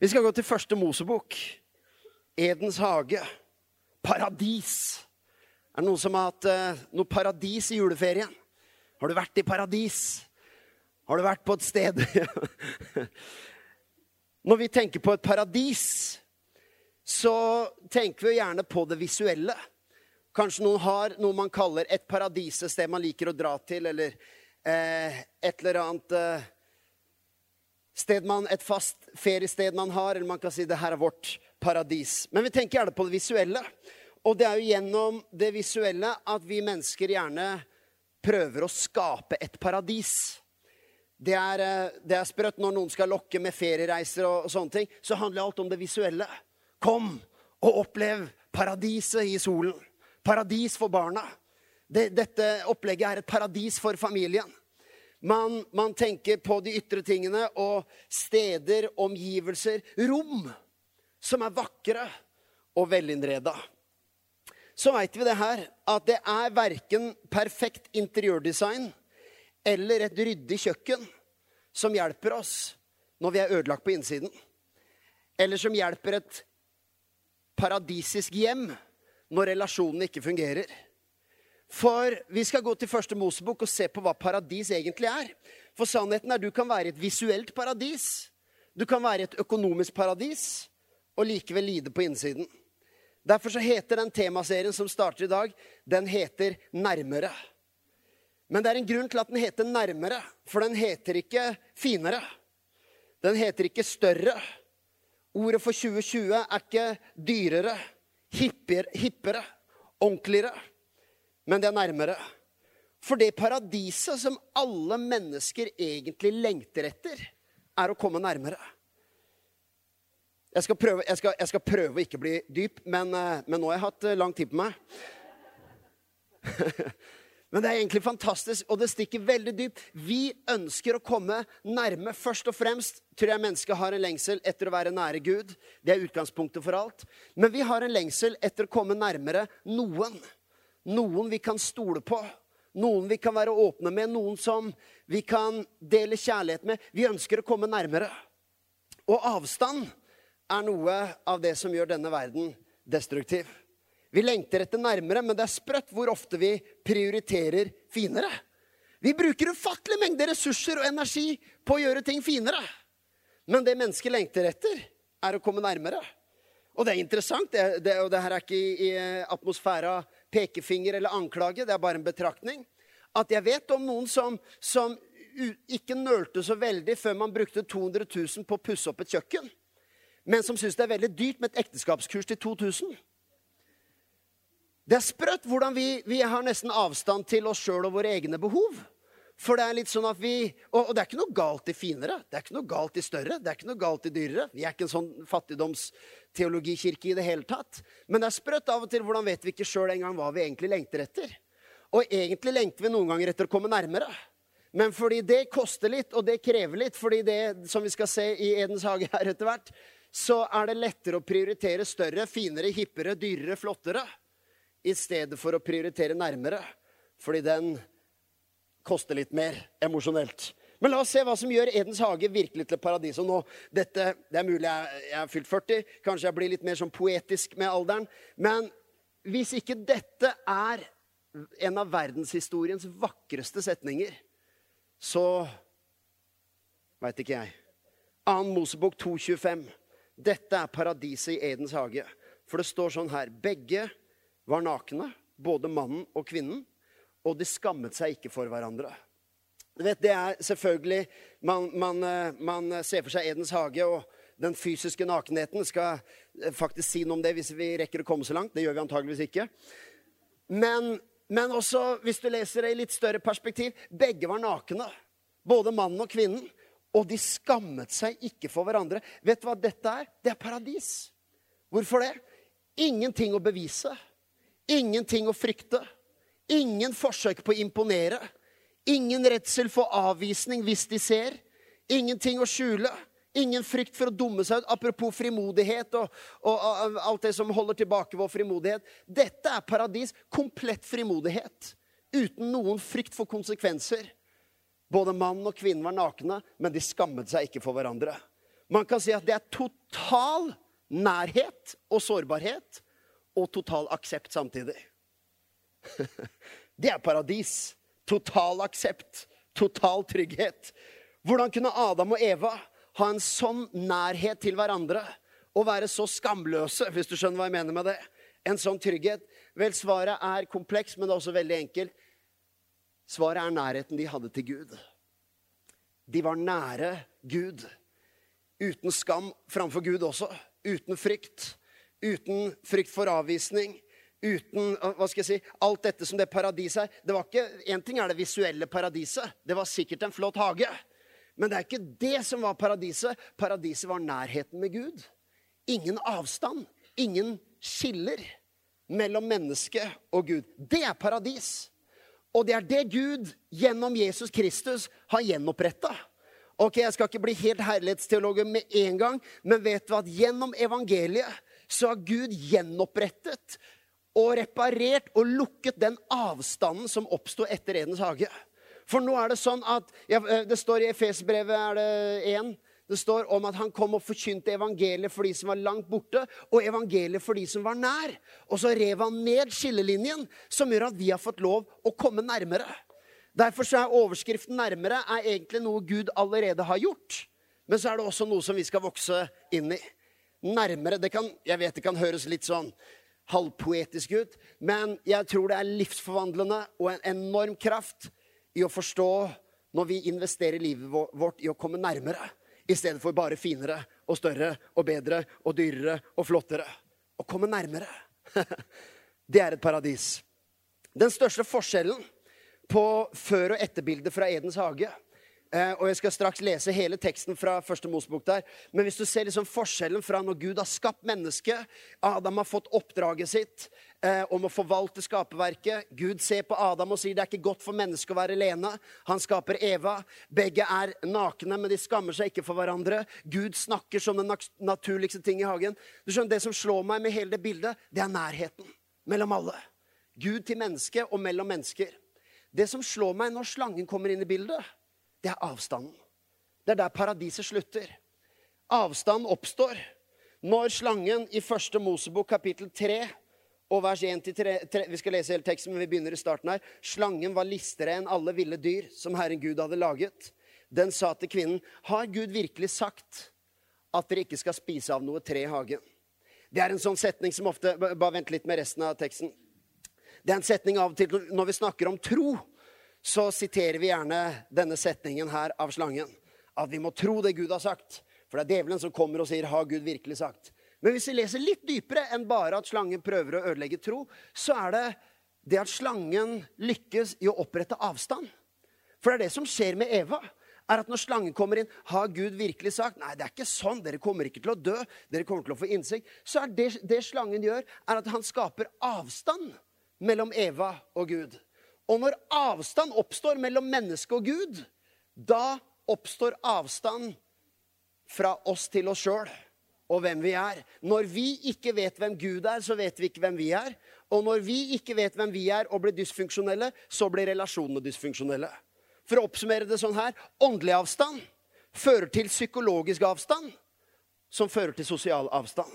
Vi skal gå til første Mosebok. Edens hage. Paradis. Er det noen som har hatt uh, noe paradis i juleferien? Har du vært i paradis? Har du vært på et sted Når vi tenker på et paradis, så tenker vi gjerne på det visuelle. Kanskje noen har noe man kaller et paradis, et sted man liker å dra til, eller eh, et eller annet eh, sted man, et fast feriested man har, eller man kan si det her er vårt paradis. Men vi tenker gjerne på det visuelle. Og det er jo gjennom det visuelle at vi mennesker gjerne prøver å skape et paradis. Det er, eh, det er sprøtt når noen skal lokke med feriereiser og, og sånne ting. Så handler alt om det visuelle. Kom og opplev paradiset i solen. Paradis for barna. Det, dette opplegget er et paradis for familien. Man, man, tenker på de ytre tingene og steder, omgivelser, rom som er vakre og velinnreda. Så veit vi det her, at det er verken perfekt interiørdesign eller et ryddig kjøkken som hjelper oss når vi er ødelagt på innsiden. Eller som hjelper et paradisisk hjem når relasjonene ikke fungerer. For vi skal gå til første Mosebok og se på hva paradis egentlig er. For sannheten er du kan være et visuelt paradis. Du kan være et økonomisk paradis og likevel lide på innsiden. Derfor så heter den temaserien som starter i dag, den heter Nærmere. Men det er en grunn til at den heter Nærmere, for den heter ikke finere. Den heter ikke større. Ordet for 2020 er ikke dyrere, hippere, hippere ordentligere men det er nærmere. For det paradiset som alle mennesker egentlig lengter etter, er å komme nærmere. Jeg skal prøve, jeg skal, jeg skal prøve å ikke bli dyp, men, eh, men, nå har jeg hatt eh, lang tid på meg. men det er egentlig fantastisk, og det stikker veldig dypt. Vi ønsker å komme nærme. Først og fremst tror jeg mennesket har en lengsel etter å være nære Gud. Det er utgangspunktet for alt. Men vi har en lengsel etter å komme nærmere noen. Noen vi kan stole på. Noen vi kan være åpne med. Noen som vi kan dele kjærlighet med. Vi ønsker å komme nærmere. Og avstand er noe av det som gjør denne verden destruktiv. Vi lengter etter nærmere, men det er sprøtt hvor ofte vi prioriterer finere. Vi bruker ufattelig mengde ressurser og energi på å gjøre ting finere. Men det mennesket lengter etter, er å komme nærmere. Og det er interessant, det, det, og det her er ikke i, i atmosfæra pekefinger eller anklage, det er bare en betraktning. At jeg vet om noen som, som ikke nølte så veldig før man brukte 200 000 på å pusse opp et kjøkken, men som syns det er veldig dyrt med et ekteskapskurs til 2000. Det er sprøtt hvordan vi, vi har nesten avstand til oss sjøl og våre egne behov. For det er litt sånn at vi, og, det er ikke noe galt i finere, det er ikke noe galt i større, det er ikke noe galt i dyrere. Vi er ikke en sånn fattigdomsteologikirke i det hele tatt. Men det er sprøtt av og til. Hvordan vet vi ikke sjøl engang hva vi egentlig lengter etter? Og egentlig lengter vi noen ganger etter å komme nærmere. Men fordi det koster litt, og det krever litt, fordi det som vi skal se i Edens hage her etter hvert, så er det lettere å prioritere større, finere, hippere, dyrere, flottere i stedet for å prioritere nærmere. Fordi den koster litt mer emosjonelt. Men la oss se hva som gjør Edens hage virkelig til paradis. Og nå, dette, Det er mulig jeg, jeg er fylt 40, kanskje jeg blir litt mer sånn poetisk med alderen. Men hvis ikke dette er en av verdenshistoriens vakreste setninger, så veit ikke jeg. 2. Mosebok 2,25. Dette er paradiset i Edens hage. For det står sånn her Begge var nakne, både mannen og kvinnen og de skammet seg ikke for hverandre. Du vet, Det er selvfølgelig man, man, eh, man, ser for seg Edens hage, og den fysiske nakenheten skal eh, faktisk si noe om det hvis vi rekker å komme så langt. Det gjør vi antageligvis ikke. Men, men også, hvis du leser det i litt større perspektiv, begge var nakne. Både mannen og kvinnen. Og de skammet seg ikke for hverandre. Vet du hva dette er? Det er paradis. Hvorfor det? Ingenting å bevise. Ingenting å frykte. Ingen forsøk på å imponere. Ingen redsel for avvisning hvis de ser. Ingenting å skjule. Ingen frykt for å dumme seg ut. Apropos frimodighet og, og, og, alt det som holder tilbake vår frimodighet. Dette er paradis. Komplett frimodighet. Uten noen frykt for konsekvenser. Både mann og kvinnen var nakne, men de skammet seg ikke for hverandre. Man kan si at det er total nærhet og sårbarhet og total aksept samtidig. Det er paradis. Total aksept. Total trygghet. Hvordan kunne Adam og Eva ha en sånn nærhet til hverandre og være så skamløse, hvis du skjønner hva jeg mener med det? En sånn trygghet. Vel, svaret er kompleks, men det er også veldig enkelt. Svaret er nærheten de hadde til Gud. De var nære Gud. Uten skam framfor Gud også. Uten frykt. Uten frykt for avvisning. Uten hva skal jeg si, alt dette som det paradiset er. Det var ikke, En ting er det visuelle paradiset. Det var sikkert en flott hage. Men det er ikke det som var paradiset. Paradiset var nærheten med Gud. Ingen avstand. Ingen skiller mellom menneske og Gud. Det er paradis. Og det er det Gud gjennom Jesus Kristus har gjenoppretta. Ok, Jeg skal ikke bli helt herlighetsteolog med en gang, men vet du at gjennom evangeliet så har Gud gjenopprettet og reparert og lukket den avstanden som oppsto etter Edens hage. For nå er det sånn at eh, Det står i Efesbrevet er det 1, det står om at han kom og forkynte evangeliet for de som var langt borte, og evangeliet for de som var nær. Og så rev han ned skillelinjen, som gjør at vi har fått lov å komme nærmere. Derfor så er overskriften 'nærmere' er egentlig noe Gud allerede har gjort. Men så er det også noe som vi skal vokse inn i. Nærmere det kan, Jeg vet det kan høres litt sånn halvpoetisk ut, men jeg tror det er livsforvandlende og en enorm kraft i å forstå når vi investerer livet vårt i å komme nærmere i stedet for bare finere og større og bedre og dyrere og flottere. Å komme nærmere. Det er et paradis. Den største forskjellen på før- og etterbildet fra Edens hage og Jeg skal straks lese hele teksten fra første Mosebok der. Men hvis du ser liksom forskjellen fra når Gud har skapt mennesket Adam har fått oppdraget sitt eh, om å forvalte skaperverket. Gud ser på Adam og sier det er ikke godt for mennesket å være alene. Han skaper Eva. Begge er nakne, men de skammer seg ikke for hverandre. Gud snakker som den naturligste ting i hagen. Du skjønner, Det som slår meg med hele det bildet, det er nærheten mellom alle. Gud til menneske og mellom mennesker. Det som slår meg når slangen kommer inn i bildet, det er avstanden. Det er der paradiset slutter. Avstand oppstår når slangen i første Mosebok kapittel 3 og vers 1-3 Vi skal lese hele teksten, men vi begynner i starten her. Slangen var listere enn alle ville dyr som Herren Gud hadde laget. Den sa til kvinnen, 'Har Gud virkelig sagt at dere ikke skal spise av noe tre i hagen?' Det er en sånn setning som ofte Bare vent litt med resten av teksten. Det er en setning av og til når vi snakker om tro så siterer vi gjerne denne setningen her av slangen. At vi må tro det Gud har sagt. For det er djevelen som kommer og sier 'Har Gud virkelig sagt?' Men hvis vi leser litt dypere enn bare at slangen prøver å ødelegge tro, så er det det at slangen lykkes i å opprette avstand. For det er det som skjer med Eva. er at Når slangen kommer inn, har Gud virkelig sagt nei, det er ikke sånn, dere kommer ikke til å dø, dere kommer til å få innsikt. Så er det, det slangen gjør, er at han skaper avstand mellom Eva og Gud. Og når avstand oppstår mellom menneske og Gud, da oppstår avstand fra oss til oss sjøl og hvem vi er. Når vi ikke vet hvem Gud er, så vet vi ikke hvem vi er. Og når vi ikke vet hvem vi er og blir dysfunksjonelle, så blir relasjonene dysfunksjonelle. For å oppsummere det sånn her åndelig avstand fører til psykologisk avstand, som fører til sosial avstand.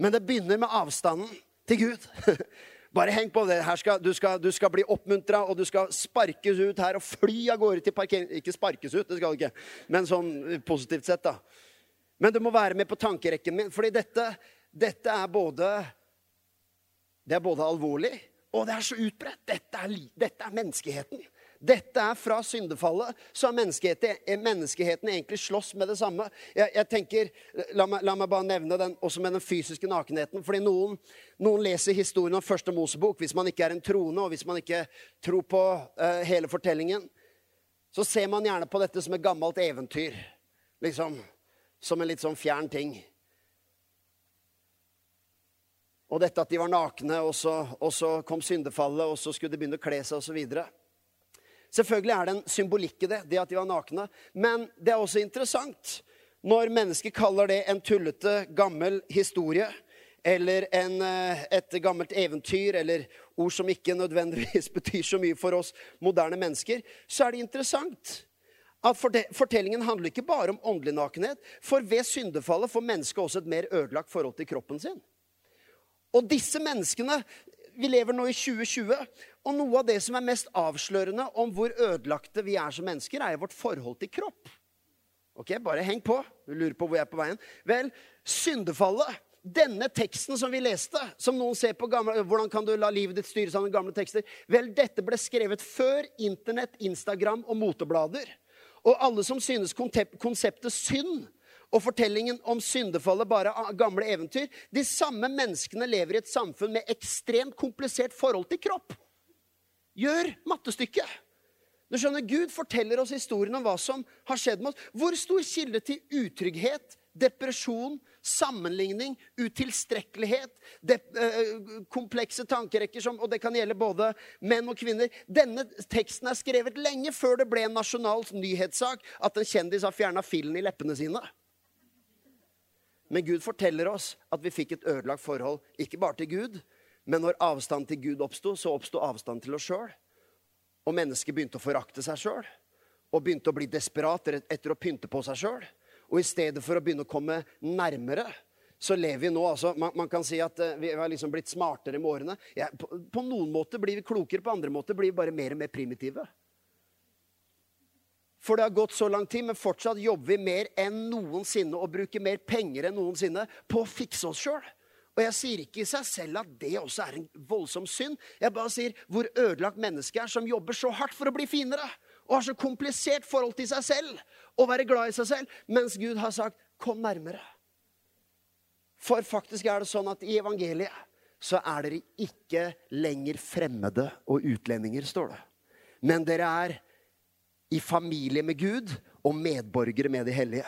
Men det begynner med avstanden til Gud. Bare heng på det. Skal, du, skal, du, skal, bli oppmuntra, og du skal sparkes ut her og fly av gårde til parkering. Ikke sparkes ut, det skal du ikke, men sånn positivt sett, da. Men du må være med på tankerekken min, fordi dette, dette er både Det er både alvorlig, og det er så utbredt. Dette dette er menneskeheten. Dette er fra syndefallet, så har menneskeheten, menneskeheten egentlig slåss med det samme. Jeg, jeg tenker, la meg, la meg, bare nevne den også med den fysiske nakenheten. fordi noen, noen, leser historien om første Mosebok hvis man ikke er en troende, og hvis man ikke tror på uh, hele fortellingen. Så ser man gjerne på dette som et gammelt eventyr. Liksom. Som en litt sånn fjern ting. Og dette at de var nakne, og så, og så kom syndefallet, og så skulle de begynne å kle seg osv. Selvfølgelig er det en symbolikk i det, det at de var nakne. Men det er også interessant når mennesker kaller det en tullete, gammel historie. Eller en, eh, et gammelt eventyr, eller ord som ikke nødvendigvis betyr så mye for oss moderne mennesker. Så er det interessant at fortellingen handler ikke bare om åndelig nakenhet. For ved syndefallet får mennesket også et mer ødelagt forhold til kroppen sin. Og disse menneskene Vi lever nå i 2020, og noe av det som er mest avslørende om hvor ødelagte vi er som mennesker, er vårt forhold til kropp. Ok, Bare heng på. Du lurer på hvor jeg er på veien. Vel, syndefallet denne teksten som vi leste, som noen ser på gamle, hvordan kan du la livet ditt styres av gamle tekster? Vel, dette ble skrevet før Internett, Instagram og moteblader. Og alle som synes konseptet synd og fortellingen om syndefallet bare gamle eventyr De samme menneskene lever i et samfunn med ekstremt komplisert forhold til kropp. Gjør mattestykket. Du skjønner, Gud forteller oss historien om hva som har skjedd med oss. Hvor stor kilde til utrygghet, depresjon, sammenligning, utilstrekkelighet, de, øh, komplekse tankerekker, som, og det kan gjelde både menn og kvinner. Denne teksten er skrevet lenge før det ble en nasjonal nyhetssak at en kjendis har fjerna fillen i leppene sine. Men Gud forteller oss at vi fikk et ødelagt forhold, ikke bare til Gud, men når avstand til Gud oppsto, så oppsto avstand til oss sjøl. Og mennesket begynte å forakte seg sjøl. Og begynte å bli desperat etter å pynte på seg sjøl. Og i stedet for å begynne å komme nærmere, så lever vi nå altså, man, man kan si at uh, vi har liksom blitt smartere med årene. Ja, på, på, noen måter blir vi klokere, på andre måter blir vi bare mer og mer primitive. For det har gått så lang tid, men fortsatt jobber vi mer enn noensinne og bruker mer penger enn noensinne på å fikse oss sjøl. Og jeg sier ikke i seg selv at det også er en voldsom synd. Jeg bare sier hvor ødelagt mennesket er som jobber så hardt for å bli finere. Og har så komplisert forhold til seg selv og være glad i seg selv. Mens Gud har sagt 'kom nærmere'. For faktisk er det sånn at i evangeliet så er dere ikke lenger fremmede og utlendinger, står det. Men dere er i familie med Gud og medborgere med de hellige.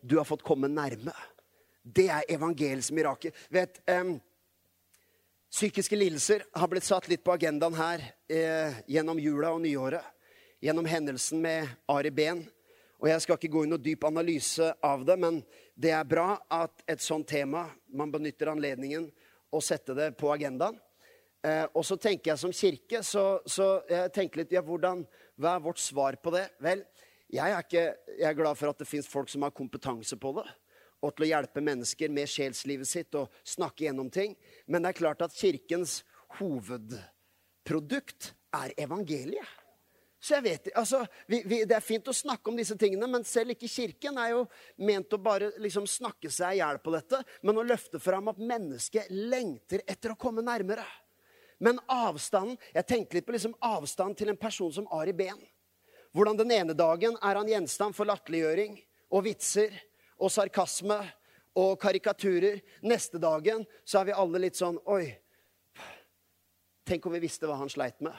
Du har fått komme nærme. Det er evangeliets mirakel. Vet, um, psykiske lidelser har blitt satt litt på agendaen her eh, gjennom jula og nyåret. Gjennom hendelsen med Ari Behn. Og Jeg skal ikke gå i noe dyp analyse av det, men det er bra at et sånt tema man benytter anledningen å sette det på agendaen. Eh, og så tenker jeg som kirke så, så jeg tenker litt, ja, hvordan, Hva er vårt svar på det? Vel, jeg er, ikke, jeg er glad for at det fins folk som har kompetanse på det og til å hjelpe mennesker med sjelslivet sitt og snakke gjennom ting. Men det er klart at kirkens hovedprodukt er evangeliet. Så jeg vet, altså, vi, vi, Det er fint å snakke om disse tingene, men selv ikke Kirken er jo ment å bare liksom snakke seg i hjel på dette, men å løfte fram at mennesket lengter etter å komme nærmere. Men avstanden Jeg tenkte litt på liksom avstand til en person som Ari Behn. Hvordan den ene dagen er han gjenstand for latterliggjøring og vitser og sarkasme og karikaturer. Neste dagen så er vi alle litt sånn Oi, tenk om vi visste hva han sleit med.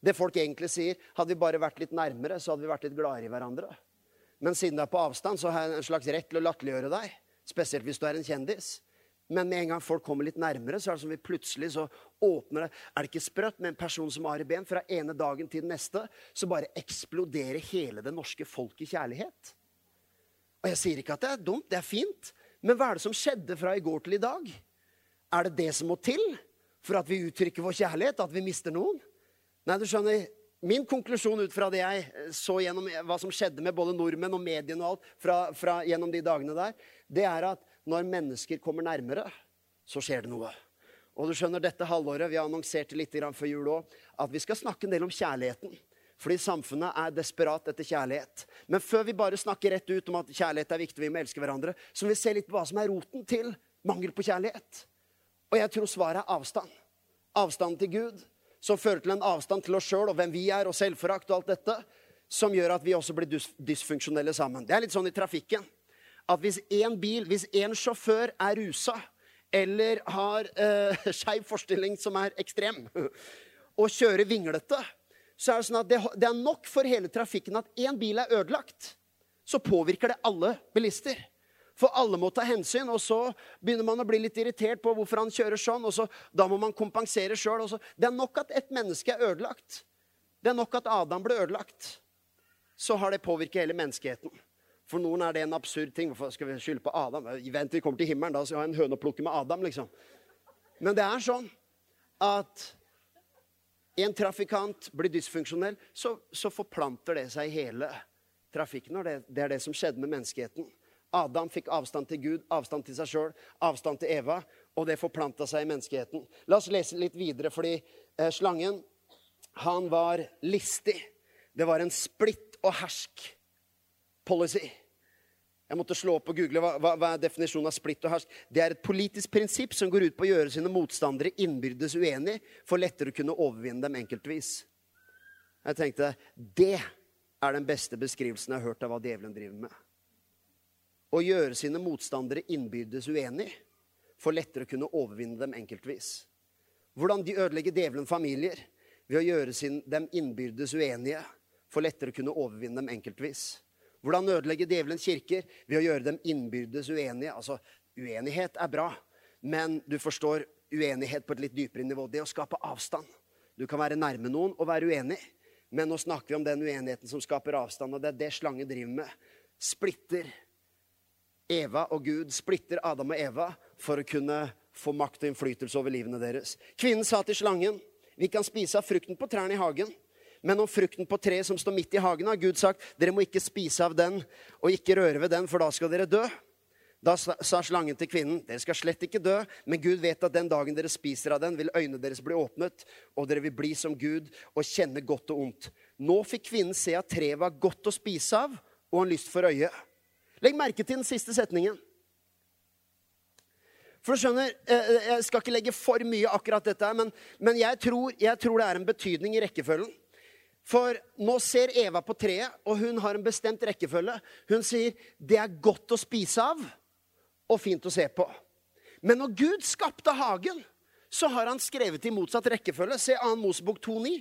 Det folk egentlig sier, hadde vi bare vært litt nærmere, så hadde vi vært litt gladere i hverandre. Men siden det er på avstand, så har jeg en slags rett til å latterliggjøre deg. Spesielt hvis du er en kjendis. Men med en gang folk kommer litt nærmere, så er det som vi plutselig så åpner det Er det ikke sprøtt med en person som har i ben? Fra ene dagen til den neste så bare eksploderer hele det norske folk i kjærlighet. Og jeg sier ikke at det er dumt, det er fint. Men hva er det som skjedde fra i går til i dag? Er det det som må til for at vi uttrykker vår kjærlighet? At vi mister noen? Nei, du skjønner, Min konklusjon ut fra det jeg eh, så gjennom hva som skjedde med både nordmenn og mediene og alt fra, fra, gjennom de dagene der, det er at når mennesker kommer nærmere, så skjer det noe. Og du skjønner, dette halvåret, Vi har annonsert litt før jul òg, at vi skal snakke en del om kjærligheten. Fordi samfunnet er desperat etter kjærlighet. Men før vi bare snakker rett ut om at kjærlighet er viktig, vi må elske hverandre, så må vi se litt på hva som er roten til mangel på kjærlighet. Og jeg tror svaret er avstand. Avstanden til Gud, som fører til en avstand til oss sjøl og hvem vi er, og selvforakt og alt dette, som gjør at vi også blir dysfunksjonelle sammen. Det er litt sånn i trafikken at hvis én bil, hvis én sjåfør er rusa eller har eh, skeiv forestilling som er ekstrem, og kjører vinglete, så er det sånn at det, det er nok for hele trafikken at én bil er ødelagt. Så påvirker det alle bilister. For alle må ta hensyn, og så begynner man å bli litt irritert på hvorfor han kjører sånn. og så, Da må man kompensere sjøl. Det er nok at ett menneske er ødelagt. Det er nok at Adam ble ødelagt. Så har det påvirket hele menneskeheten. For noen er det en absurd ting. Hvorfor skal vi skylde på Adam? Vent, vi kommer til himmelen, da skal vi ha en høne å plukke med Adam, liksom. Men det er sånn at en trafikant blir dysfunksjonell, så, så, forplanter det seg i hele trafikken. og det, det er det som skjedde med menneskeheten. Adam fikk avstand til Gud, avstand til seg sjøl, avstand til Eva. Og det forplanta seg i menneskeheten. La oss lese litt videre, fordi eh, slangen han var listig. Det var en splitt og hersk-policy. Jeg måtte slå opp og google hva, hva, hva, er definisjonen av splitt og hersk. Det er et politisk prinsipp som går ut på å gjøre sine motstandere innbyrdes uenige for lettere å kunne overvinne dem enkeltvis. Jeg tenkte det er den beste beskrivelsen jeg har hørt av hva djevelen driver med. Å gjøre sine motstandere innbyrdes uenige for lettere å kunne overvinne dem enkeltvis. Hvordan de ødelegger djevelen familier ved å gjøre sin, dem innbyrdes uenige for lettere å kunne overvinne dem enkeltvis. Hvordan ødelegge djevelens kirker? Ved å gjøre dem innbyrdes uenige. Altså, Uenighet er bra, men du forstår uenighet på et litt dypere nivå. Det å skape avstand. Du kan være nærme noen og være uenig, men nå snakker vi om den uenigheten som skaper avstand, og det er det slangen driver med. Splitter Eva og Gud, splitter Adam og Eva for å kunne få makt og innflytelse over livene deres. Kvinnen sa til slangen, 'Vi kan spise av frukten på trærne i hagen.' Men om frukten på treet som står midt i hagen, har Gud sagt dere må ikke spise av den og ikke røre ved den, for da skal dere dø. Da sa slangen til kvinnen, dere skal slett ikke dø, men Gud vet at den dagen dere spiser av den, vil øynene deres bli åpnet, og dere vil bli som Gud og kjenne godt og ondt. Nå fikk kvinnen se at treet var godt å spise av, og en lyst for øyet. Legg merke til den siste setningen. For du skjønner, eh, eh, Jeg skal ikke legge for mye akkurat dette, men, men jeg, tror, jeg tror det er en betydning i rekkefølgen. For nå ser Eva på treet, og hun har en bestemt rekkefølge. Hun sier det er godt å spise av og fint å se på. Men når Gud skapte hagen, så har han skrevet i motsatt rekkefølge. Se 2. Mosebok 2,9,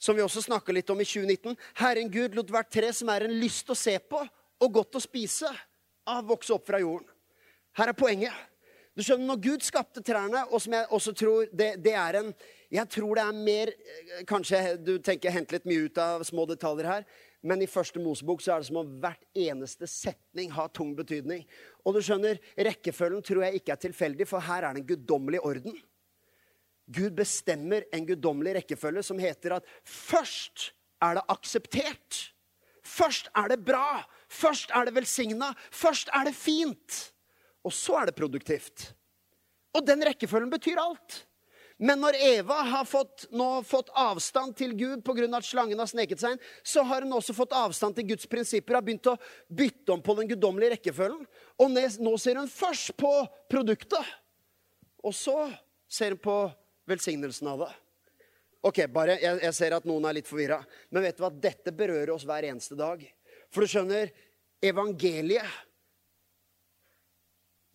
som vi også snakka litt om i 2019. Herren Gud lot hvert tre som er en lyst å se på og godt å spise, av vokse opp fra jorden. Her er poenget. Du skjønner, Når Gud skapte trærne, og som jeg også tror det, det er en Jeg tror det er mer eh, Kanskje du tenker henter litt mye ut av små detaljer her. Men i første Mosebok så er det som om hvert eneste setning har tung betydning. Og du skjønner, Rekkefølgen tror jeg ikke er tilfeldig, for her er det en guddommelig orden. Gud bestemmer en guddommelig rekkefølge som heter at først er det akseptert. Først er det bra. Først er det velsigna. Først er det fint. Og så er det produktivt. Og den rekkefølgen betyr alt. Men når Eva har fått, nå fått avstand til Gud pga. at slangen har sneket seg inn, så har hun også fått avstand til Guds prinsipper. og Har begynt å bytte om på den guddommelige rekkefølgen. Og nå ser hun først på produktet. Og så ser hun på velsignelsen av det. Ok, bare, jeg, jeg ser at noen er litt forvirra. Men vet du hva? Dette berører oss hver eneste dag. For du skjønner, evangeliet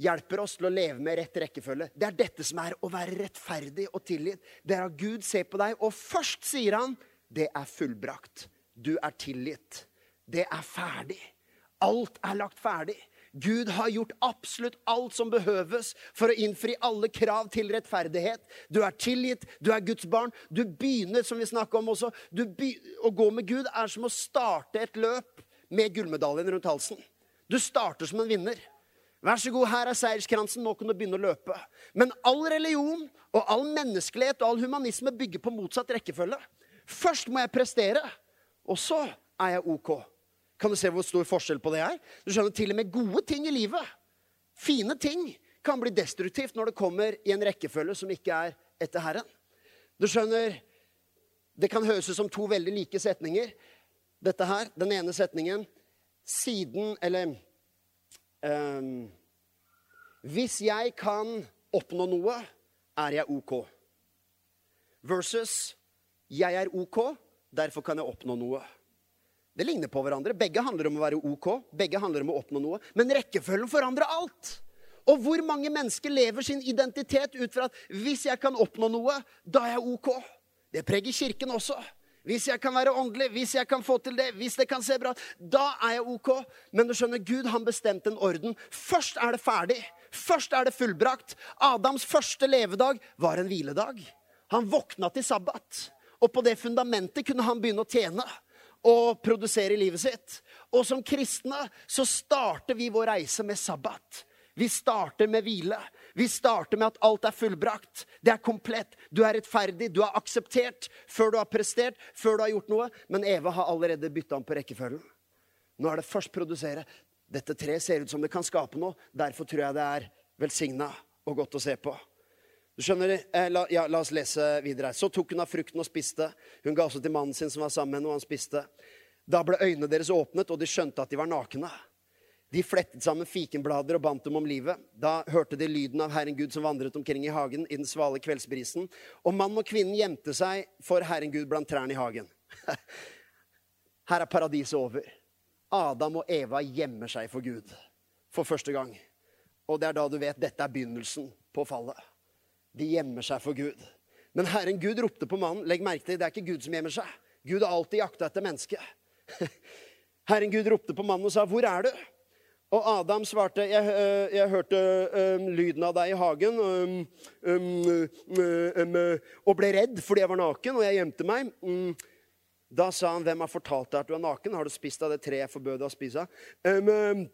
hjelper oss til å leve med rett rekkefølge. Det er dette som er å være rettferdig og tilgitt. Det er at Gud ser på deg, og først sier han det er fullbrakt. Du er tilgitt. Det er ferdig. Alt er lagt ferdig. Gud har gjort absolutt alt som behøves for å innfri alle krav til rettferdighet. Du er tilgitt, du er Guds barn. Du begynner, som vi snakka om også Å gå med Gud er som å starte et løp med gullmedaljen rundt halsen. Du starter som en vinner. Vær så god, her er seierskransen, nå kan du begynne å løpe. Men all religion og all menneskelighet og all humanisme bygger på motsatt rekkefølge. Først må jeg prestere, og så er jeg OK. Kan du se hvor stor forskjell på det er? Du skjønner, Til og med gode ting i livet, fine ting, kan bli destruktivt når det kommer i en rekkefølge som ikke er etter Herren. Du skjønner, Det kan høres ut som to veldig like setninger. Dette her, Den ene setningen siden Eller um, Hvis jeg kan oppnå noe, er jeg OK. Versus jeg er OK, derfor kan jeg oppnå noe. Det ligner på hverandre. Begge handler om å være OK. Begge handler om å oppnå noe. Men rekkefølgen forandrer alt. Og hvor mange mennesker lever sin identitet ut fra at hvis jeg kan oppnå noe, da er jeg OK. Det preger Kirken også. Hvis jeg kan være åndelig, hvis jeg kan få til det, hvis det kan se bra da er jeg OK. Men du skjønner, Gud han bestemte en orden. Først er det ferdig. Først er det fullbrakt. Adams første levedag var en hviledag. Han våkna til sabbat. Og på det fundamentet kunne han begynne å tjene og produsere i livet sitt. Og som kristne så starter vi vår reise med sabbat. Vi starter med hvile. Vi starter med at alt er fullbrakt. Det er komplett. Du er rettferdig, du er akseptert før du har prestert, før du har gjort noe. Men Eva har allerede bytta om på rekkefølgen. Nå er det først produsere. Dette treet ser ut som det kan skape noe. Derfor tror jeg det er velsigna og godt å se på. Du skjønner, eh, la, ja, la oss lese videre. Så tok hun av frukten og spiste. Hun ga også til mannen sin som var sammen med henne, og han spiste. Da ble øynene deres åpnet, og de skjønte at de var nakne. De flettet sammen fikenblader og bandt dem om livet. Da hørte de lyden av Herren Gud som vandret omkring i hagen i den svale kveldsbrisen. Og mann og kvinnen gjemte seg for Herren Gud blant trærne i hagen. Her er paradiset over. Adam og Eva gjemmer seg for Gud for første gang. Og det er da du vet dette er begynnelsen på fallet. De gjemmer seg for Gud. Men Herren Gud ropte på mannen. Legg merke til, det er ikke Gud som gjemmer seg. Gud har alltid jakta etter mennesket. Herren Gud ropte på mannen og sa, 'Hvor er du?' Og Adam svarte, 'Jeg, øh, jeg hørte um, lyden av deg i hagen' um, um, og ble redd fordi jeg var naken, og jeg gjemte meg.' Mm. Da sa han, 'Hvem har fortalt deg at du er naken? Har du spist av det treet jeg forbød deg å spise?' Um,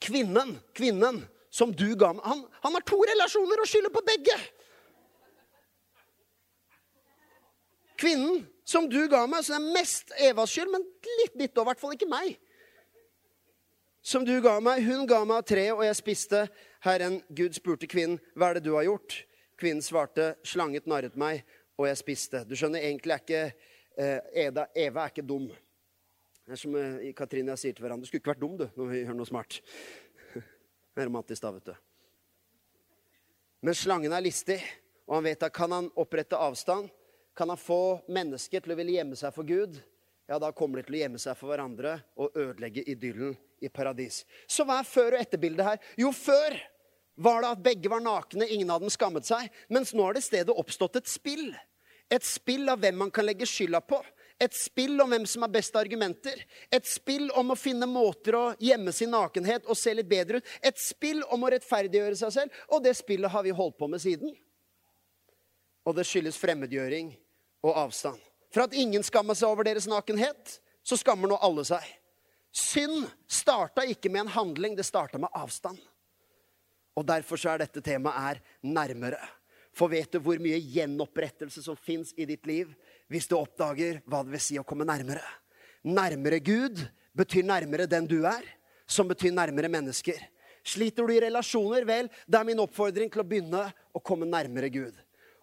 kvinnen, kvinnen som du ga meg han, han har to relasjoner og skylder på begge. Kvinnen som du ga meg, det er mest Evas skyld, men litt ditt og i hvert fall ikke meg. Som du ga meg, hun ga meg av treet, og jeg spiste. Herren Gud spurte kvinnen, hva er det du har gjort? Kvinnen svarte, slanget narret meg, og jeg spiste. Du skjønner, egentlig er ikke eh, Eda, Eva er ikke dum. Det er som eh, Katrine og jeg sier til hverandre. Du skulle ikke vært dum, du, når vi gjør noe smart. Det er romantisk, da, vet du. Men slangen er listig, og han vet at kan han opprette avstand, kan han få mennesker til å ville gjemme seg for Gud, ja, da kommer de til å gjemme seg for hverandre og ødelegge idyllen i paradis. Så hva er før- og etterbildet her? Jo, før var det at begge var nakne, ingen av dem skammet seg. Mens nå har det stedet oppstått et spill. Et spill av hvem man kan legge skylda på. Et spill om hvem som har best argumenter. Et spill om å finne måter å gjemme sin nakenhet og se litt bedre ut. Et spill om å rettferdiggjøre seg selv. Og det spillet har vi holdt på med siden. Og det skyldes fremmedgjøring og avstand. For at ingen skammer seg over deres nakenhet, så skammer nå alle seg. Synd starta ikke med en handling, det starta med avstand. Og derfor så er dette temaet er nærmere. For vet du hvor mye gjenopprettelse som fins i ditt liv hvis du oppdager hva det vil si å komme nærmere? Nærmere Gud betyr nærmere den du er, som betyr nærmere mennesker. Sliter du i relasjoner? Vel, det er min oppfordring til å begynne å komme nærmere Gud.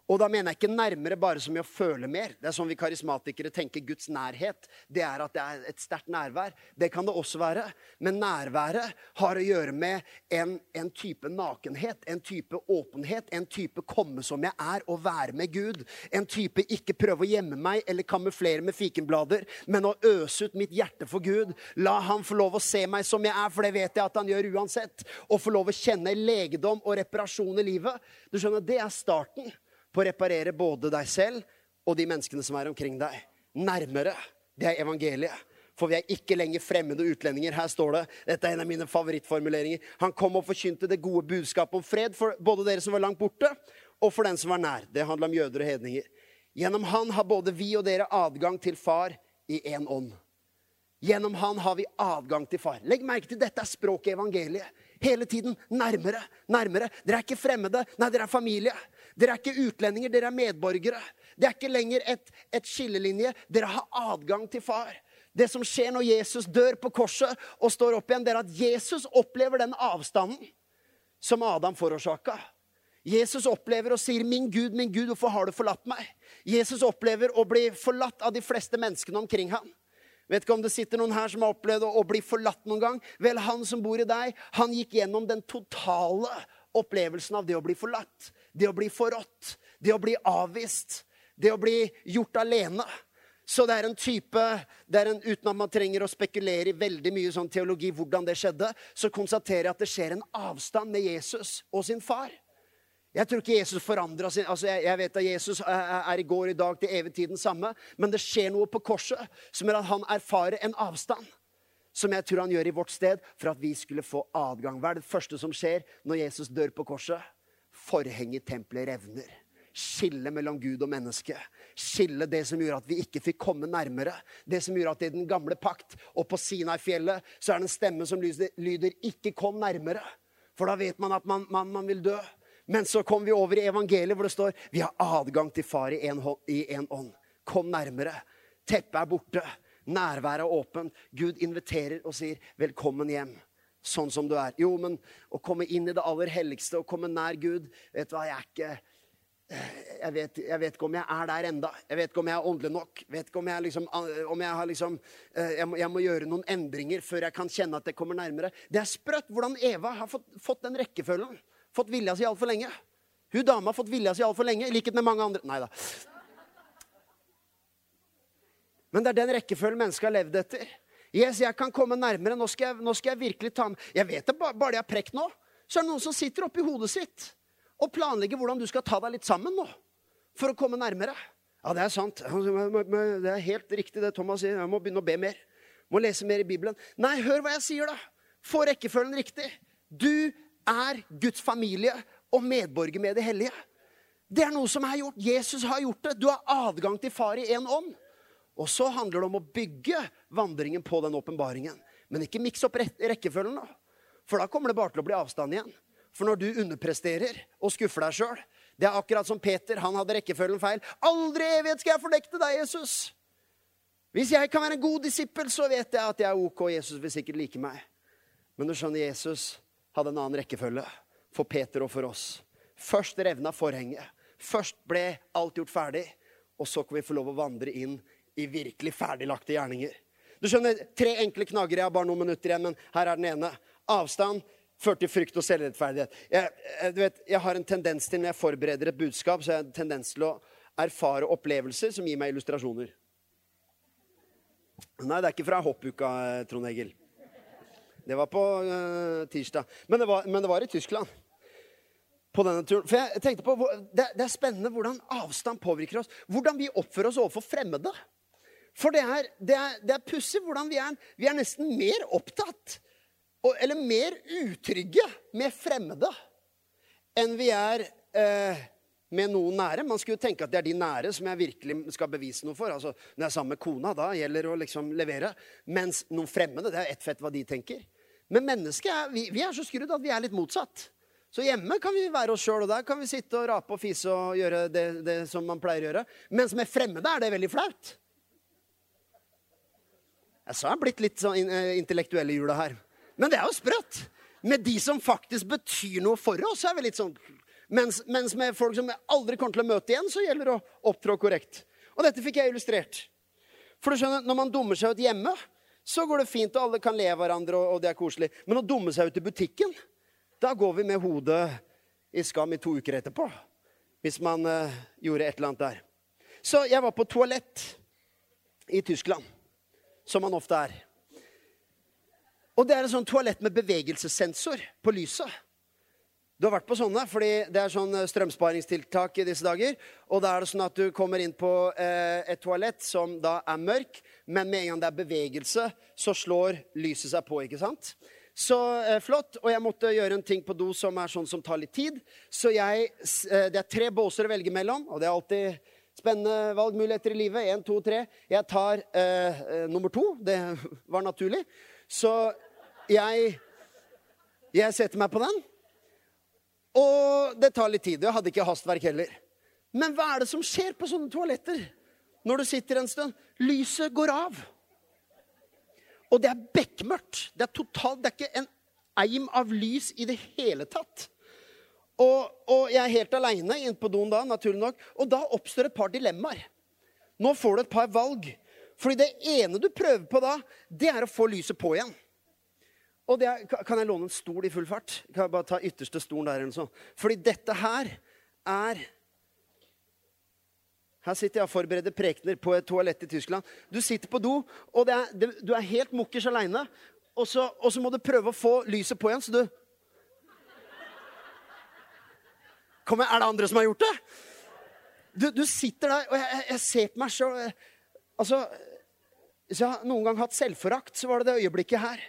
Og da mener jeg ikke nærmere bare som i å føle mer. Det er sånn vi karismatikere tenker Guds nærhet. Det er at det er et sterkt nærvær. Det kan det også være. Men nærværet har å gjøre med en, en, type nakenhet, en type åpenhet, en type komme som jeg er, og være med Gud. En type ikke prøve å gjemme meg eller kamuflere med fikenblader, men å øse ut mitt hjerte for Gud. La Han få lov å se meg som jeg er, for det vet jeg at Han gjør uansett. Og få lov å kjenne legedom og reparasjon i livet. Du skjønner, Det er starten på å reparere både deg selv og de menneskene som er omkring deg. Nærmere. Det er evangeliet. For vi er ikke lenger fremmede utlendinger. Her står det, dette er en av mine favorittformuleringer, han kom og forkynte det gode budskapet om fred for både dere som var langt borte, og for den som var nær. Det handler om jøder og hedninger. Gjennom han har både vi og dere adgang til far i én ånd. Gjennom han har vi adgang til far. Legg merke til dette er språket i evangeliet. Hele tiden nærmere, nærmere. Dere er ikke fremmede. Nei, dere er familie. Dere er ikke utlendinger, dere er medborgere. Det er ikke lenger et, et skillelinje. Dere har adgang til far. Det som skjer når Jesus dør på korset og står opp igjen, det er at Jesus opplever den avstanden som Adam forårsaka. Jesus opplever og sier, 'Min Gud, min Gud, hvorfor har du forlatt meg?' Jesus opplever å bli forlatt av de fleste menneskene omkring ham. Vet ikke om det sitter noen her som har opplevd å bli forlatt noen gang. Vel, han som bor i deg, han gikk gjennom den totale opplevelsen av det å bli forlatt. Det å bli forrådt. Det å bli avvist. Det å bli gjort alene. Så det er en type det er en, Uten at man trenger å spekulere i veldig mye sånn teologi hvordan det skjedde, så konstaterer jeg at det skjer en avstand med Jesus og sin far. Jeg tror ikke Jesus forandra sin altså jeg, jeg, vet at Jesus er i går, i dag, til evig tid den samme. Men det skjer noe på korset som gjør at han erfarer en avstand. Som jeg tror han gjør i vårt sted for at vi skulle få adgang. Hva er det første som skjer når Jesus dør på korset? Forhenget i tempelet revner. Skille mellom Gud og menneske. Skille det som gjorde at vi ikke fikk komme nærmere. Det som gjorde at i den gamle pakt og på Sinai-fjellet så er det en stemme som lyder 'ikke kom nærmere'. For da vet man at man, man, man vil dø. Men så kom vi over i evangeliet, hvor det står vi har adgang til far i en ånd. Kom nærmere. Teppet er borte. Nærværet er åpent. Gud inviterer og sier 'velkommen hjem'. Sånn som du er. Jo, men å komme inn i det aller helligste og komme nær Gud Vet du hva, jeg er ikke jeg vet, jeg vet, ikke om jeg er der enda. Jeg vet ikke om jeg er åndelig nok. Jeg vet ikke om jeg, liksom, om jeg har liksom eh, jeg må, jeg må, gjøre noen endringer før jeg kan kjenne at det kommer nærmere. Det er sprøtt hvordan Eva har fått, fått den rekkefølgen. Fått vilja si altfor lenge. Hun dama har fått vilja si altfor lenge, i likhet med mange andre. Nei da. Men det er den rekkefølgen mennesket har levd etter. Yes, jeg kan komme nærmere. Nå skal jeg, nå skal jeg virkelig ta med Jeg vet det, bare det har prekt nå, så er det noen som sitter oppi hodet sitt og planlegger hvordan du skal ta deg litt sammen nå for å komme nærmere. Ja, det er sant. Det er helt riktig det Thomas sier. Jeg må begynne å be mer. Må lese mer i Bibelen. Nei, hør hva jeg sier, da. Få rekkefølgen riktig. Du er Guds familie og medborger med det hellige. Det er noe som er gjort. Jesus har gjort det. Du har adgang til Far i én ånd. Og så handler det om å bygge vandringen på den åpenbaringen. Men ikke miks opp rekkefølgen, da. For da kommer det bare til å bli avstand igjen. For når du underpresterer og skuffer deg sjøl Det er akkurat som Peter. Han hadde rekkefølgen feil. Aldri i evighet skal jeg fornekte deg, Jesus. Hvis jeg kan være en god disippel, så vet jeg at jeg er OK. Jesus vil sikkert like meg. Men du skjønner, Jesus hadde en annen rekkefølge for Peter og for oss. Først revna forhenget. Først ble alt gjort ferdig. Og så kan vi få lov å vandre inn i virkelig ferdiglagte gjerninger. Du skjønner, Tre enkle knagger. Jeg har bare noen minutter igjen, men her er den ene. Avstand ført til frykt og selvrettferdighet. Jeg, jeg, vet, jeg, har en tendens til, Når jeg forbereder et budskap, så har jeg en tendens til å erfare opplevelser som gir meg illustrasjoner. Nei, det er ikke fra hoppuka, Trond Egil. Det var på uh, tirsdag. Men det, var, men det, var, i Tyskland. På denne turen. For jeg tenkte på, det, det er spennende hvordan avstand påvirker oss. Hvordan vi oppfører oss overfor fremmede. For det er, det er, er pussig hvordan vi er, vi er nesten mer opptatt eller mer utrygge med fremmede enn vi er eh, med noen nære. Man skulle jo tenke at det er de nære som jeg virkelig skal bevise noe for. Altså, Når jeg er sammen med kona, da gjelder det å liksom levere. Mens noen fremmede, det er ett fett hva de tenker. Men mennesket er, vi, vi er så skrudd at vi er litt motsatt. Så hjemme kan vi være oss sjøl, og der kan vi sitte og rape og fise og gjøre det, det som man pleier å gjøre. Mens med fremmede er det veldig flaut. Jeg sa jeg er blitt litt sånn eh, intellektuell i jula her. Men det er jo sprøtt. Med de som faktisk betyr noe for oss, så er vi litt sånn mens, mens, med folk som jeg aldri kommer til å møte igjen, så gjelder det å opptrå korrekt. Og dette fikk jeg illustrert. For du skjønner, Når man dummer seg ut hjemme, så går det fint, og alle kan le av hverandre, og, og det er koselig. Men å dumme seg ut i butikken, da går vi med hodet i skam i to uker etterpå. Hvis man uh, gjorde et eller annet der. Så jeg var på toalett i Tyskland, som man ofte er. Og det er en sånn toalett med bevegelsessensor på lyset. Du har vært på sånne, fordi det er sånn eh, strømsparingstiltak i disse dager. Og da er det sånn at du kommer inn på eh, et toalett som da er mørk, men med en gang det er bevegelse, så slår lyset seg på, ikke sant? Så eh, flott. Og jeg måtte gjøre en ting på do som er sånn som tar litt tid. Så jeg eh, Det er tre båser å velge mellom, og det er alltid spennende valgmuligheter i livet. Én, to, tre. Jeg tar eh, eh, nummer to. Det var naturlig. Så jeg, jeg setter meg på den. Og det tar litt tid. Jeg hadde ikke hastverk heller. Men hva er det som skjer på sånne toaletter når du sitter en stund? Lyset går av. Og det er bekmørkt. Det er totalt, det er ikke en eim av lys i det hele tatt. Og, og jeg er helt aleine inne på doen da, naturlig nok. Og da oppstår et par dilemmaer. Nå får du et par valg. Fordi det ene du prøver på da, det er å få lyset på igjen. Og er, kan jeg låne en stol i full fart? Kan jeg bare ta ytterste stolen der? eller sånn? Fordi dette her er Her sitter jeg og forbereder prekener på et toalett i Tyskland. Du sitter på do, og er, det, du er helt mukkers aleine. Og, og, så må du prøve å få lyset på igjen, så du Kom igjen, Er det andre som har gjort det? Du, du sitter der, og jeg, jeg, ser på meg sjøl Altså, Hvis jeg har noen gang hatt selvforakt, så var det det øyeblikket her.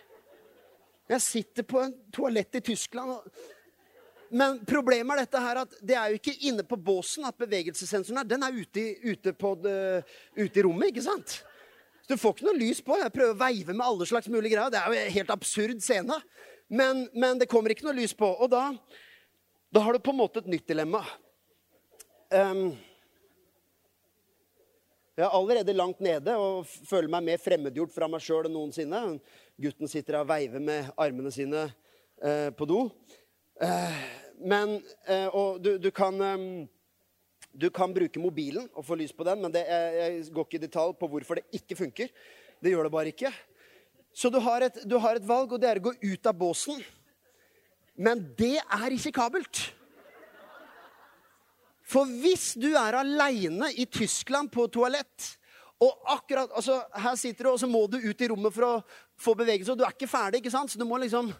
Jeg sitter på en toalett i Tyskland. Men problemet er dette her at det er jo ikke inne på båsen at bevegelsessensoren er. Den er ute ute det, ute i rommet, ikke sant? Så du får ikke noe lys på. Jeg prøver å veive med alle slags mulige greier. Det er jo en helt absurd scene. Men, men det kommer ikke noe lys på. Og da, da, har du på en måte et nytt dilemma. Um, Jeg er allerede langt nede og føler meg mer fremmedgjort fra meg sjøl enn noensinne. Gutten sitter og veiver med armene sine eh, på do. Eh, men eh, Og du, du kan du kan bruke mobilen og få lys på den, men det, jeg, jeg går ikke i detalj på hvorfor det ikke funker. Det gjør det bare ikke. Så du har, et, du har et valg, og det er å gå ut av båsen. Men det er risikabelt. For hvis du er aleine i Tyskland på toalett og akkurat, altså Her sitter du, og så må du ut i rommet for å få bevegelse. Og du er ikke ferdig, ikke sant? så du må liksom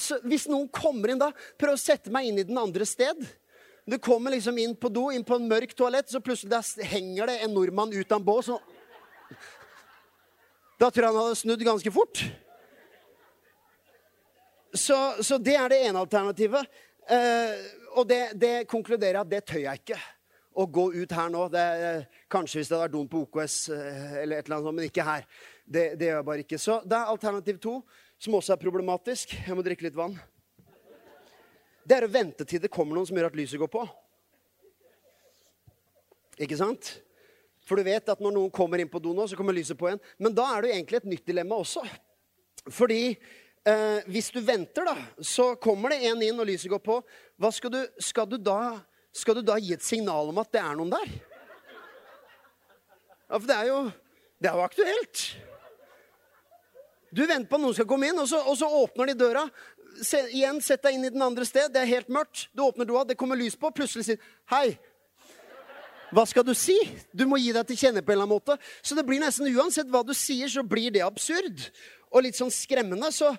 så, hvis noen kommer inn da, prøv å sette meg inn i den andre sted. Du kommer liksom inn på do, inn på en mørk toalett, så plutselig henger det en nordmann ut av en bås. Da tror jeg han hadde snudd ganske fort. Så, så det er det ene alternativet. Eh, og det, det konkluderer at det tør jeg ikke. Å gå ut her nå. Det, kanskje hvis det hadde vært dumt på OKS, eh, eller et eller annet men ikke her. Det, det gjør jeg bare ikke. Så det er alternativ to som også er problematisk. Jeg må drikke litt vann. Det er å vente til det kommer noen som gjør at lyset går på. Ikke sant? For du vet at når noen kommer inn på do nå, så kommer lyset på igjen. Men da er det jo egentlig et nytt dilemma også. Fordi eh, hvis du venter, da, så kommer det en inn, og lyset går på. Skal du, skal du, da, skal du da gi et signal om at det er noen der? Ja, for det er jo, det er jo aktuelt. Du venter på at noen skal komme inn, og så, og så åpner de døra. Se, igjen, Sett deg inn i den andre sted. Det er helt mørkt. Du åpner doa, det kommer lys på. Plutselig sier Hei. Hva skal du si? Du må gi deg til kjenne på en eller annen måte. Så det blir nesten uansett hva du sier, så blir det absurd. Og litt sånn skremmende. Så,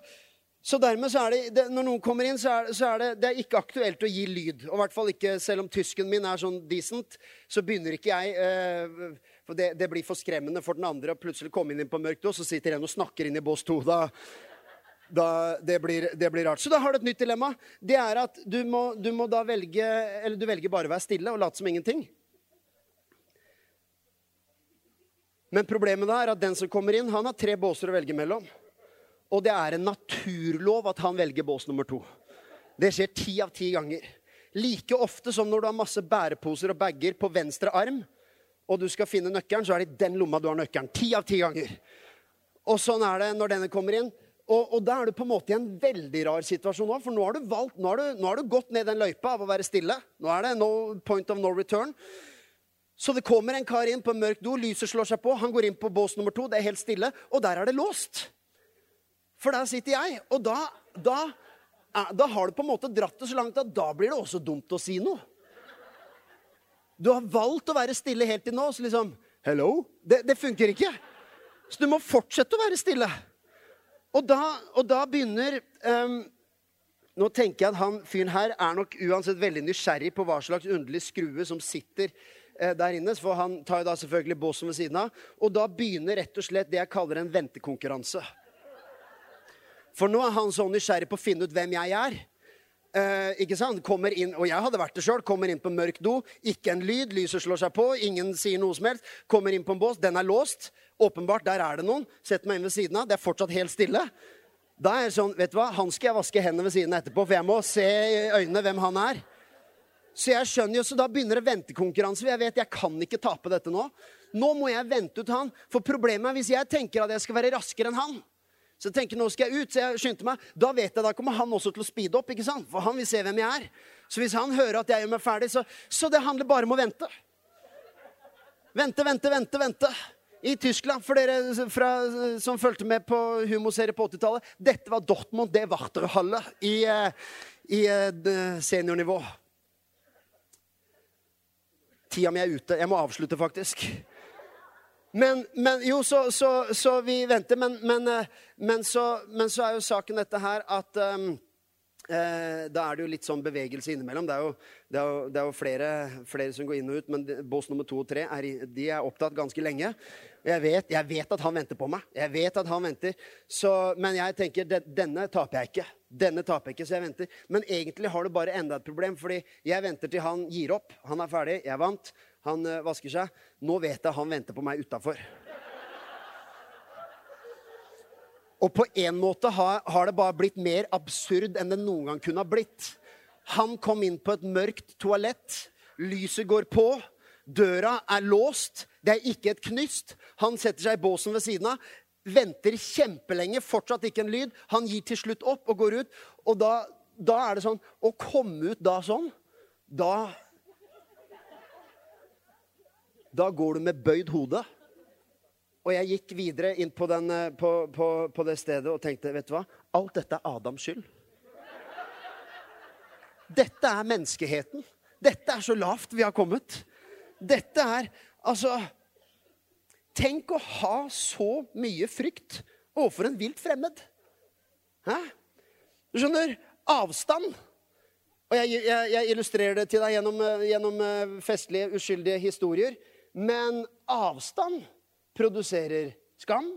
så dermed så er det, det, Når noen kommer inn, så er, så er det, det er ikke aktuelt å gi lyd. Og i hvert fall ikke, selv om tysken min er sånn decent, så begynner ikke jeg eh, for det, det, blir for skremmende for den andre å plutselig komme inn på mørkt, og så sitter en og snakker inn i bås to. Da, da, det, blir, det, blir, rart. Så da har du et nytt dilemma. Det er at du må, du må da velge Eller du velger bare å være stille og late som ingenting. Men problemet da er at den som kommer inn, han har tre båser å velge mellom. Og det er en naturlov at han velger bås nummer to. Det skjer ti av ti ganger. Like ofte som når du har masse bæreposer og bager på venstre arm, og du skal finne nøkkelen, så er det i den lomma du har nøkkelen. Ti av ti ganger. Og sånn er det når denne kommer inn. Og, og da er du på en måte i en veldig rar situasjon nå, for nå har du valgt, nå har du, nå har du gått ned den løypa av å være stille. Nå er det no point of no return. Så det kommer en kar inn på en mørk do, lyset slår seg på, han går inn på bås nummer to, det er helt stille, og der er det låst. For der sitter jeg, og da, da, da har du på en måte dratt det så langt at da blir det også dumt å si noe. Du har valgt å være stille helt til nå. Så liksom Hello? Det, det funker ikke. Så du må fortsette å være stille. Og da, og da begynner um, Nå tenker jeg at han fyren her er nok uansett veldig nysgjerrig på hva slags underlig skrue som sitter eh, der inne. For han tar jo da selvfølgelig båsen ved siden av. Og da begynner rett og slett det jeg kaller en ventekonkurranse. For nå er han så nysgjerrig på å finne ut hvem jeg er. Eh, ikke sant? Kommer inn, og jeg hadde vært det sjøl. Kommer inn på mørk do. Ikke en lyd. Lyset slår seg på. Ingen sier noe som helst. Kommer inn på en bås. Den er låst. Åpenbart, der er det noen. Setter meg inn ved siden av. Det er fortsatt helt stille. Da er det sånn, vet du hva, Han skal jeg vaske hendene ved siden av etterpå, for jeg må se i øynene hvem han er. Så jeg skjønner jo, så da begynner det ventekonkurranse. Jeg vet jeg kan ikke tape dette nå. Nå må jeg vente ut han. For problemet er hvis jeg tenker at jeg skal være raskere enn han, så jeg tenker, nå skal jeg ut, så jeg skyndte meg. Da vet jeg, da kommer han også til å speede opp, ikke sant? for han vil se hvem jeg er. Så hvis han hører at jeg gjør meg ferdig, så, så det handler bare om å vente. Vente, vente, vente, vente. I Tyskland, for dere fra, som fulgte med på humorserie på 80-tallet Dette var Dortmund, det Warterhalle i, eh, i eh, seniornivå. Tida mi er ute. Jeg må avslutte, faktisk. Men, men, jo, så, så, så, vi venter. Men, men, eh, men, så, så, er jo saken dette her at um, eh, Da er det jo litt sånn bevegelse innimellom. Det er jo, det er jo, det er jo flere, flere, som går inn og ut, men bås nummer to og tre er, de er opptatt ganske lenge. Jeg vet, jeg vet, at han venter på meg. Jeg vet at han venter. Så, men jeg tenker det, denne taper jeg ikke. Denne taper jeg ikke, så jeg venter. Men egentlig har du bare enda et problem, fordi jeg venter til han gir opp. Han er ferdig, jeg vant. Han uh, vasker seg. Nå vet jeg han venter på meg utafor. Og på en måte har, har, det bare blitt mer absurd enn det noen gang kunne ha blitt. Han kom inn på et mørkt toalett. Lyset går på. Døra er låst. Det er ikke et knyst. Han setter seg i båsen ved siden av. Venter kjempelenge, fortsatt ikke en lyd. Han gir til slutt opp og går ut. Og da, da er det sånn Å komme ut da sånn, da Da går du med bøyd hode. Og jeg gikk videre inn på, den, eh, på, på, på det stedet og tenkte, vet du hva? Alt dette er Adams skyld. Dette er menneskeheten. Dette er så lavt vi har kommet. Dette er Altså Tenk å ha så mye frykt overfor en vilt fremmed. Hæ? Du skjønner? Avstand. Og jeg, jeg, jeg illustrerer det til deg gjennom, eh, gjennom eh, festlige, uskyldige historier. Men avstand produserer skam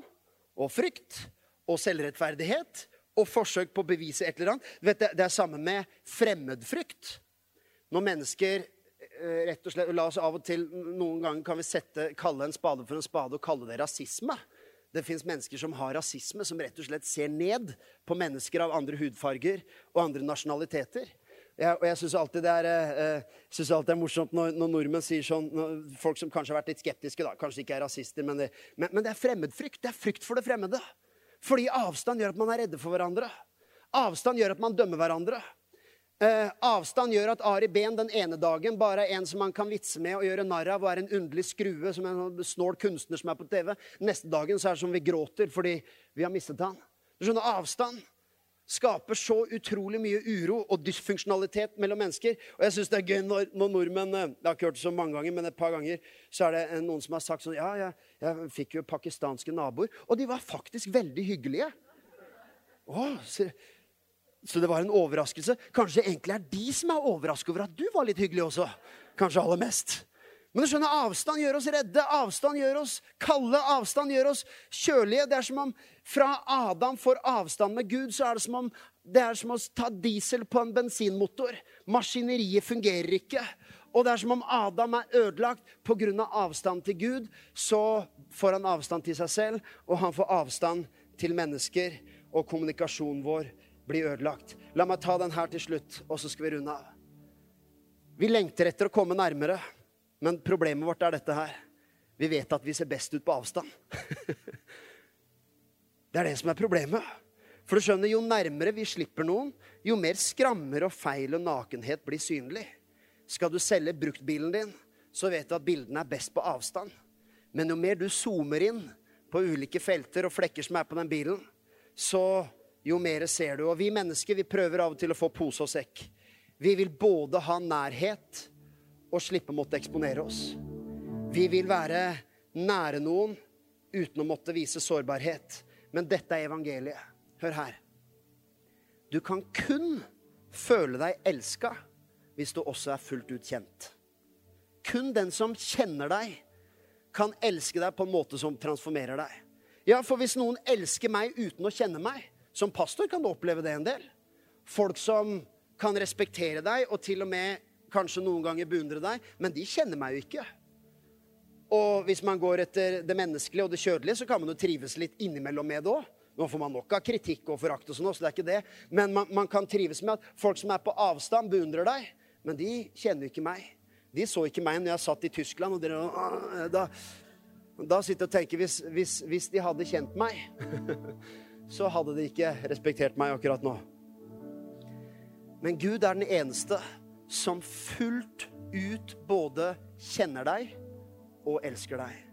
og frykt og selvrettferdighet og forsøk på å bevise et eller annet. Vet, det er samme med fremmedfrykt. Når mennesker rett og slett, La oss av og til noen ganger kan vi sette, kalle en spade for en spade og kalle det rasisme. Det fins mennesker som har rasisme, som rett og slett ser ned på mennesker av andre hudfarger og andre nasjonaliteter. Jeg, og jeg syns alltid, eh, synes alltid det er morsomt når, når nordmenn sier sånn når, Folk som kanskje har vært litt skeptiske, da, kanskje ikke er rasister, men det, men, men det er fremmedfrykt. Det er frykt for det fremmede. Fordi avstand gjør at man er redde for hverandre. Avstand gjør at man dømmer hverandre. Eh, avstand gjør at Ari Behn den ene dagen bare er en som man kan vitse med og gjøre narr av, og er en underlig skrue som en sånn snål kunstner som er på TV. Neste dagen så er det som vi gråter fordi vi har mistet han. Du skjønner, Avstand skaper så utrolig mye uro og dysfunksjonalitet mellom mennesker. Og jeg syns det er gøy når, når, nordmenn eh, Jeg har ikke hørt det så mange ganger, men et par ganger så er det noen som har sagt sånn Ja, jeg, jeg fikk jo pakistanske naboer. Og de var faktisk veldig hyggelige. Å, så, det var en overraskelse. Kanskje det egentlig er de som er overrasket over at du var litt hyggelig også. Kanskje aller mest. Men du skjønner, avstand gjør oss redde, avstand gjør oss kalde, avstand gjør oss kjølige. Det er som om fra Adam får avstand med Gud, så er det som om det er som å ta diesel på en bensinmotor. Maskineriet fungerer ikke. Og det er som om Adam er ødelagt pga. Av avstand til Gud. Så får han avstand til seg selv, og han får avstand til mennesker. Og kommunikasjonen vår blir ødelagt. La meg ta den her til slutt, og så skal vi runde av. Vi lengter etter å komme nærmere. Men problemet vårt er dette her. Vi vet at vi ser best ut på avstand. det er det som er problemet. For du skjønner, Jo nærmere vi slipper noen, jo mer skrammer og feil og nakenhet blir synlig. Skal du selge bruktbilen din, så vet du at bildene er best på avstand. Men jo mer du zoomer inn på ulike felter og flekker som er på den bilen, så jo mer ser du. Og vi mennesker vi prøver av og til å få pose og sekk. Vi vil både ha nærhet og slippe å måtte eksponere oss. Vi vil være nære noen uten å måtte vise sårbarhet. Men dette er evangeliet. Hør her. Du kan kun føle deg elska hvis du også er fullt ut kjent. Kun den som kjenner deg, kan elske deg på en måte som transformerer deg. Ja, for hvis noen elsker meg uten å kjenne meg, som pastor kan du oppleve det en del. Folk som kan respektere deg og til og med kanskje noen ganger beundre deg, men de kjenner meg jo ikke. Og hvis man går etter det menneskelige og det kjødelige, så kan man jo trives litt innimellom med det òg. Nå får man nok av kritikk og forakt, og sånn, så det er ikke det. Men man, man, kan trives med at folk som er på avstand, beundrer deg. Men de kjenner jo ikke meg. De så ikke meg når jeg satt i Tyskland. og dere, da, da sitter jeg og tenker hvis, hvis, hvis de hadde kjent meg, så hadde de ikke respektert meg akkurat nå. Men Gud er den eneste som fullt ut både kjenner deg og elsker deg.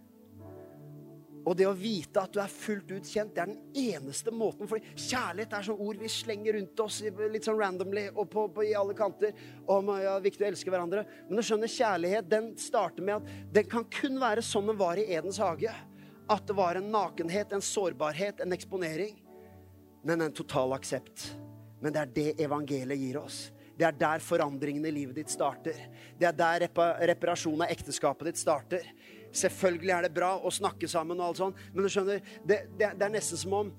Og det å vite at du er fullt ut kjent, det er den eneste måten. For kjærlighet er sånn ord vi slenger rundt oss litt sånn randomly og på, på, i alle kanter. Om ja, viktig å elske hverandre. Men du skjønner, kjærlighet den starter med at den kan kun være sånn den var i Edens hage. At det var en nakenhet, en sårbarhet, en eksponering. Men en total aksept. Men det er det evangeliet gir oss. Det er der forandringen i livet ditt starter. Det er der reparasjonen av ekteskapet ditt starter. Selvfølgelig er det bra å snakke sammen, og alt sånt, men du skjønner, det, det, det er nesten som om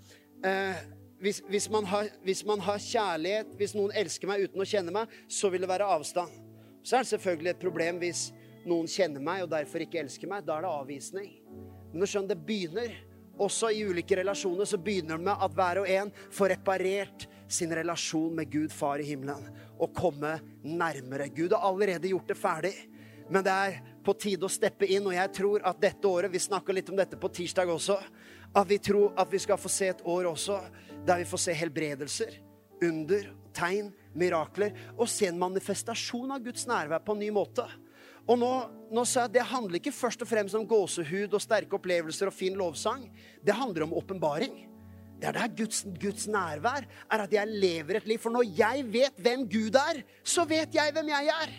eh, hvis, hvis, man har, hvis, man har, kjærlighet, hvis noen elsker meg uten å kjenne meg, så vil det være avstand. Så er det selvfølgelig et problem hvis noen kjenner meg og derfor ikke elsker meg. Da er det avvisning. Men du skjønner, det begynner også i ulike relasjoner så begynner det med at hver og en får reparert sin relasjon med Gud far i himmelen og komme nærmere. Gud har allerede gjort det ferdig. Men det er på tide å steppe inn, og jeg tror at dette året Vi snakka litt om dette på tirsdag også. At vi tror at vi skal få se et år også der vi får se helbredelser, under, tegn, mirakler. Og se en manifestasjon av Guds nærvær på en ny måte. Og nå, nå sa jeg at Det handler ikke først og fremst om gåsehud og sterke opplevelser og fin lovsang. Det handler om åpenbaring. Det er der Guds, Guds, nærvær er at jeg lever et liv. For når jeg vet hvem Gud er, så vet jeg hvem jeg er.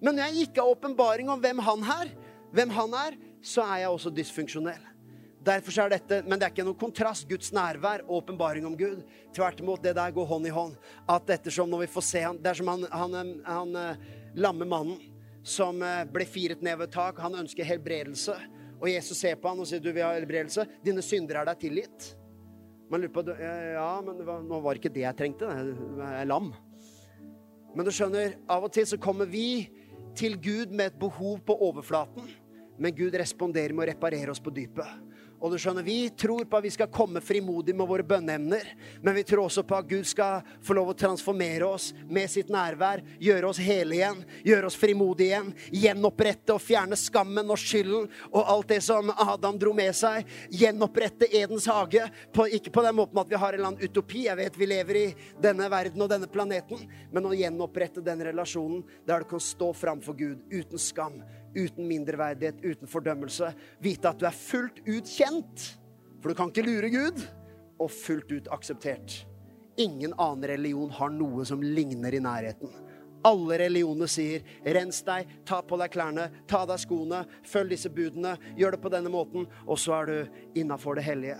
Men når jeg ikke har åpenbaring om hvem han er, hvem han er, så er jeg også dysfunksjonell. Derfor er dette, Men det er ikke noen kontrast. Guds nærvær og åpenbaring om Gud. Tvert imot, det der går hånd i hånd. At ettersom når vi får se han, Det er som han, han, han, han eh, lamme mannen som eh, ble firet ned ved tak. Han ønsker helbredelse. Og Jesus ser på han og sier, 'Du vil ha helbredelse. Dine synder er deg tilgitt.' Man lurer på Ja, men nå var det ikke det jeg trengte. Jeg er lam. Men du skjønner, av og til så kommer vi til Gud med et behov på overflaten, men Gud responderer med å reparere oss på dypet. Og du skjønner, Vi tror på at vi skal komme frimodig med våre bønneemner, men vi tror også på at Gud skal få lov å transformere oss med sitt nærvær, gjøre oss hele igjen, gjøre oss frimodige igjen, gjenopprette og fjerne skammen og skylden og alt det som Adam dro med seg. Gjenopprette Edens hage. På, ikke på den måten at vi har en eller annen utopi, jeg vet vi lever i denne verden og denne planeten, men å gjenopprette den relasjonen der du kan stå framfor Gud uten skam uten mindreverdighet, uten fordømmelse. Vite at du er fullt ut kjent, for du kan ikke lure Gud, og fullt ut akseptert. Ingen annen religion har noe som ligner i nærheten. Alle religioner sier 'rens deg, ta på deg klærne, ta av deg skoene, følg disse budene', gjør det på denne måten, og så er du innafor det hellige.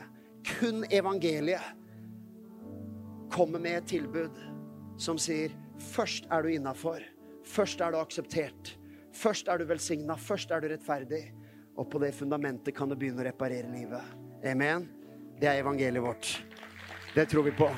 Kun evangeliet kommer med et tilbud som sier 'først er du innafor', først er du akseptert'. Først er du velsigna, først er du rettferdig. Og på det fundamentet kan du begynne å reparere livet. Amen. Det er evangeliet vårt. Det tror vi på.